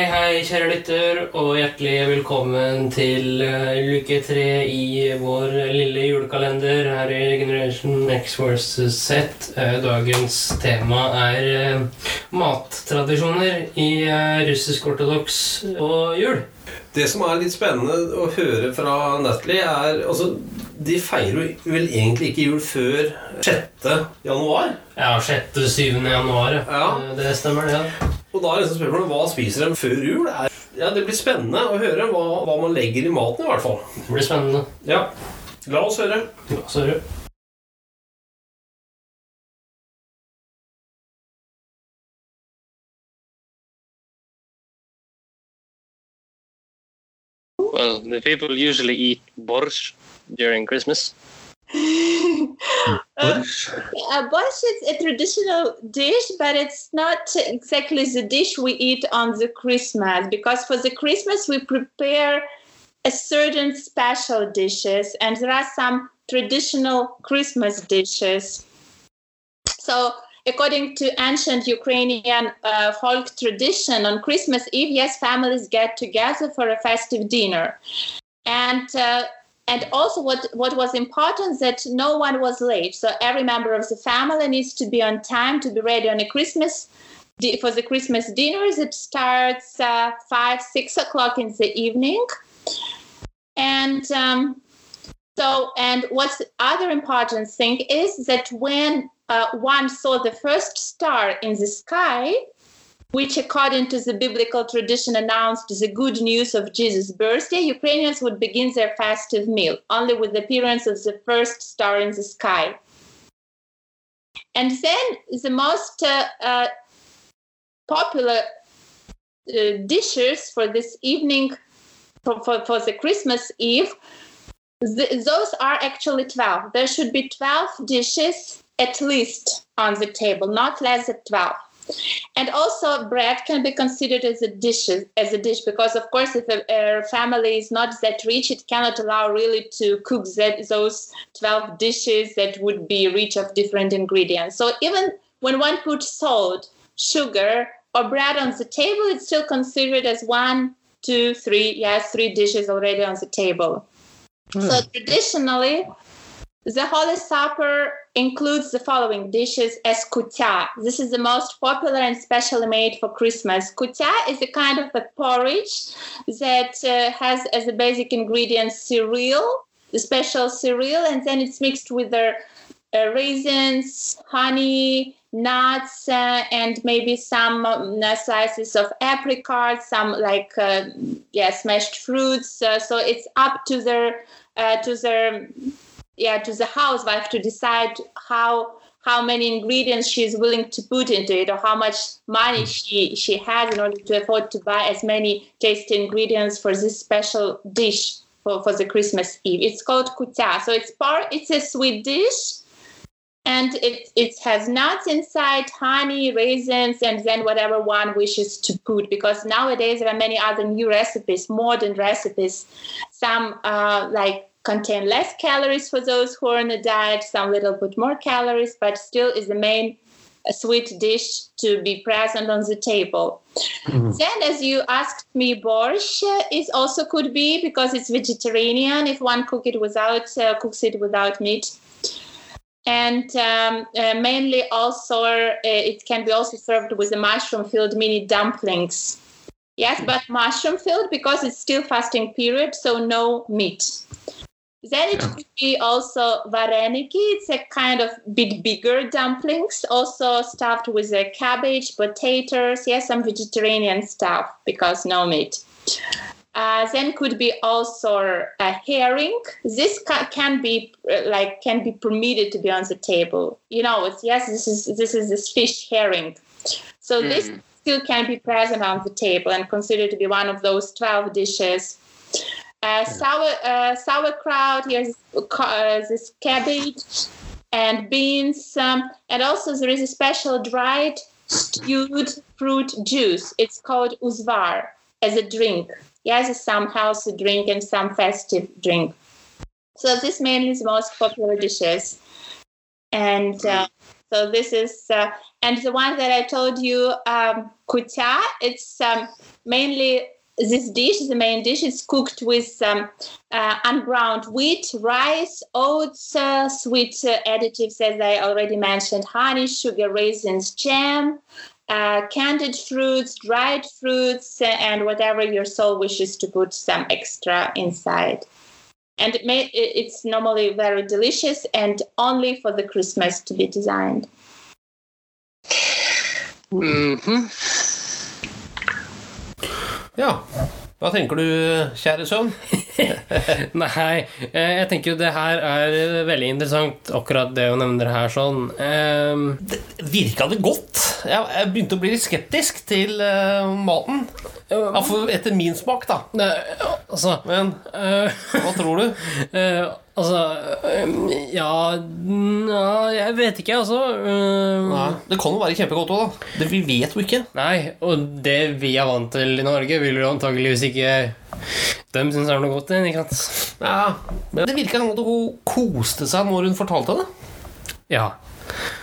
Hei, hei, kjære lytter, og hjertelig velkommen til uh, luke tre i vår lille julekalender her i Generation X versus Z. Uh, dagens tema er uh, mattradisjoner i russisk-ortodoks og jul. Det som er litt spennende å høre fra Natalie, er altså, De feirer vel egentlig ikke jul før 6. januar? Ja, 6.-7. januar. Ja. Det stemmer, det. Ja. Og da er liksom spørsmålet hva spiser de før jul? Er, ja, Det blir spennende å høre hva, hva, man legger i maten, i hvert fall. Det blir spennende. Ja. La oss høre. La oss høre. Well, the people usually eat borscht during Christmas. Uh, borscht is a traditional dish, but it's not exactly the dish we eat on the Christmas because for the Christmas we prepare a certain special dishes, and there are some traditional Christmas dishes. So, according to ancient Ukrainian uh, folk tradition, on Christmas Eve, yes, families get together for a festive dinner, and uh, and also what what was important that no one was late. So every member of the family needs to be on time to be ready on a christmas for the christmas dinners it starts uh, five six o'clock in the evening. And um, so and what's the other important thing is that when uh, one saw the first star in the sky which, according to the biblical tradition, announced the good news of Jesus' birthday, Ukrainians would begin their festive meal only with the appearance of the first star in the sky. And then the most uh, uh, popular uh, dishes for this evening, for, for, for the Christmas Eve, the, those are actually 12. There should be 12 dishes at least on the table, not less than 12 and also bread can be considered as a dish as a dish because of course if a, a family is not that rich it cannot allow really to cook that, those 12 dishes that would be rich of different ingredients so even when one puts salt sugar or bread on the table it's still considered as one two three yes three dishes already on the table mm. so traditionally the Holy Supper includes the following dishes as. This is the most popular and specially made for Christmas. Kutya is a kind of a porridge that uh, has as a basic ingredient cereal, the special cereal, and then it's mixed with the uh, raisins, honey, nuts, uh, and maybe some um, slices of apricot, some like uh, yeah smashed fruits. Uh, so it's up to their uh, to their yeah to the housewife to decide how how many ingredients she's willing to put into it or how much money she she has in order to afford to buy as many tasty ingredients for this special dish for, for the Christmas Eve. It's called kutya. So it's part it's a sweet dish and it it has nuts inside, honey, raisins, and then whatever one wishes to put. Because nowadays there are many other new recipes, modern recipes. Some uh, like contain less calories for those who are on a diet, some little bit more calories, but still is the main uh, sweet dish to be present on the table. Mm-hmm. Then, as you asked me, borscht is also could be because it's vegetarian. If one cook it without uh, cooks it without meat, and um, uh, mainly also uh, it can be also served with the mushroom-filled mini dumplings. Yes, but mushroom-filled because it's still fasting period, so no meat. Then it could be also vareniki. It's a kind of bit bigger dumplings, also stuffed with a cabbage, potatoes, yes, some vegetarian stuff because no meat. Uh, then could be also a herring. This ca- can be uh, like can be permitted to be on the table. You know, it's yes, this is this is this fish herring. So mm. this still can be present on the table and considered to be one of those twelve dishes uh, sour uh, sauerkraut. Here's uh, this cabbage and beans, um, and also there is a special dried stewed fruit juice. It's called uzvar. as a drink. Yes, some house drink and some festive drink. So this mainly is most popular dishes, and uh, so this is uh, and the one that I told you, um. It's um, mainly this dish. The main dish is cooked with um, uh, unground wheat, rice, oats, uh, sweet uh, additives, as I already mentioned, honey, sugar, raisins, jam. Uh, candied fruits, dried fruits, and whatever your soul wishes to put some extra inside and it may, it's normally very delicious and only for the Christmas to be designed. Mhm. Ja. Hva tenker du, kjære sønn? Nei, eh, jeg tenker jo det her er veldig interessant, akkurat det hun nevner her sånn. Ehm, Virka det godt? Jeg, jeg begynte å bli litt skeptisk til uh, maten. Ja, for etter min smak, da. Ne, altså Men eh, hva tror du? Altså ja, Ja, jeg vet ikke, altså. Nei, det kan jo være kjempegodt òg, da. Det, vi vet jo ikke. Nei, og det vi er vant til i Norge, vil jo antageligvis ikke de synes er noe godt. Ikke sant? Ja, Men det virka som at hun koste seg når hun fortalte det. Ja,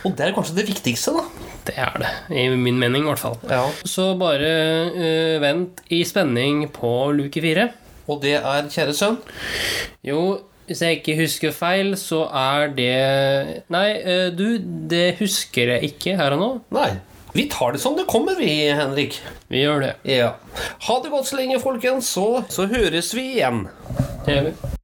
Og det er kanskje det viktigste, da. det er det. I min mening, i hvert fall. Ja. Så bare uh, vent i spenning på luke fire. Og det er, kjære sønn Jo, hvis jeg ikke husker feil, så er det Nei, eh, du, det husker jeg ikke her og nå. Nei. Vi tar det som det kommer, vi, Henrik. Vi gjør det. Ja. Ha det godt så lenge, folkens, så, så høres vi igjen. Det gjør vi.